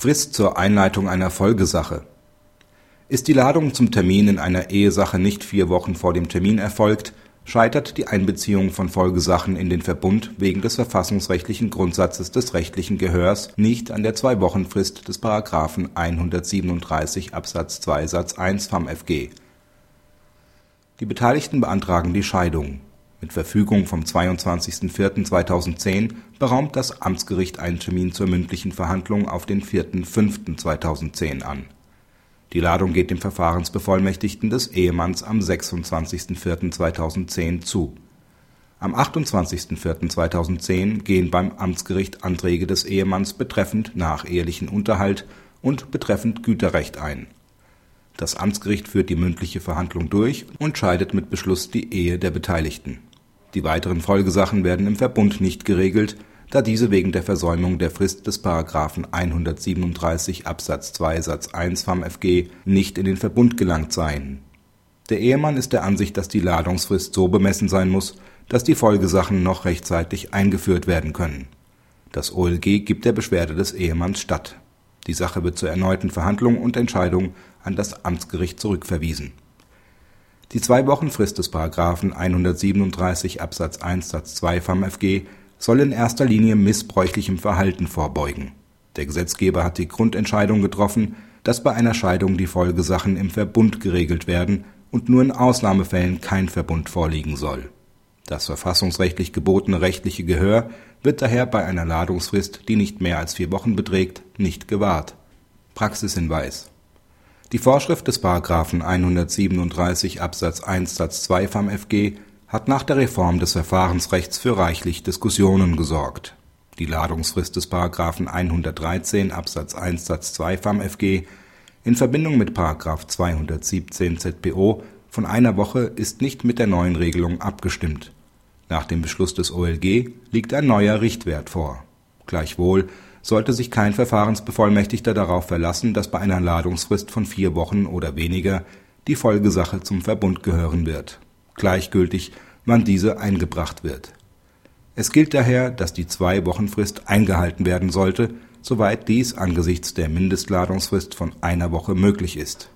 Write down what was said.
Frist zur Einleitung einer Folgesache Ist die Ladung zum Termin in einer Ehesache nicht vier Wochen vor dem Termin erfolgt, scheitert die Einbeziehung von Folgesachen in den Verbund wegen des verfassungsrechtlichen Grundsatzes des rechtlichen Gehörs nicht an der Zwei-Wochen-Frist des § 137 Absatz 2 Satz 1 FamFG. Die Beteiligten beantragen die Scheidung. Mit Verfügung vom 22.04.2010 beraumt das Amtsgericht einen Termin zur mündlichen Verhandlung auf den 4.05.2010 an. Die Ladung geht dem Verfahrensbevollmächtigten des Ehemanns am 26.04.2010 zu. Am 28.04.2010 gehen beim Amtsgericht Anträge des Ehemanns betreffend nachehelichen Unterhalt und betreffend Güterrecht ein. Das Amtsgericht führt die mündliche Verhandlung durch und scheidet mit Beschluss die Ehe der Beteiligten die weiteren Folgesachen werden im Verbund nicht geregelt, da diese wegen der Versäumung der Frist des § 137 Absatz 2 Satz 1 FamFG nicht in den Verbund gelangt seien. Der Ehemann ist der Ansicht, dass die Ladungsfrist so bemessen sein muss, dass die Folgesachen noch rechtzeitig eingeführt werden können. Das OLG gibt der Beschwerde des Ehemanns statt. Die Sache wird zur erneuten Verhandlung und Entscheidung an das Amtsgericht zurückverwiesen die Zwei-Wochen-Frist des § 137 Absatz 1 Satz 2 FamFG soll in erster Linie missbräuchlichem Verhalten vorbeugen. Der Gesetzgeber hat die Grundentscheidung getroffen, dass bei einer Scheidung die Folgesachen im Verbund geregelt werden und nur in Ausnahmefällen kein Verbund vorliegen soll. Das verfassungsrechtlich gebotene rechtliche Gehör wird daher bei einer Ladungsfrist, die nicht mehr als vier Wochen beträgt, nicht gewahrt. Praxishinweis die Vorschrift des § 137 Absatz 1 Satz 2 FamFG hat nach der Reform des Verfahrensrechts für reichlich Diskussionen gesorgt. Die Ladungsfrist des § 113 Absatz 1 Satz 2 FamFG in Verbindung mit § 217 ZPO von einer Woche ist nicht mit der neuen Regelung abgestimmt. Nach dem Beschluss des OLG liegt ein neuer Richtwert vor. Gleichwohl sollte sich kein Verfahrensbevollmächtigter darauf verlassen, dass bei einer Ladungsfrist von vier Wochen oder weniger die Folgesache zum Verbund gehören wird, gleichgültig, wann diese eingebracht wird. Es gilt daher, dass die Zwei-Wochen-Frist eingehalten werden sollte, soweit dies angesichts der Mindestladungsfrist von einer Woche möglich ist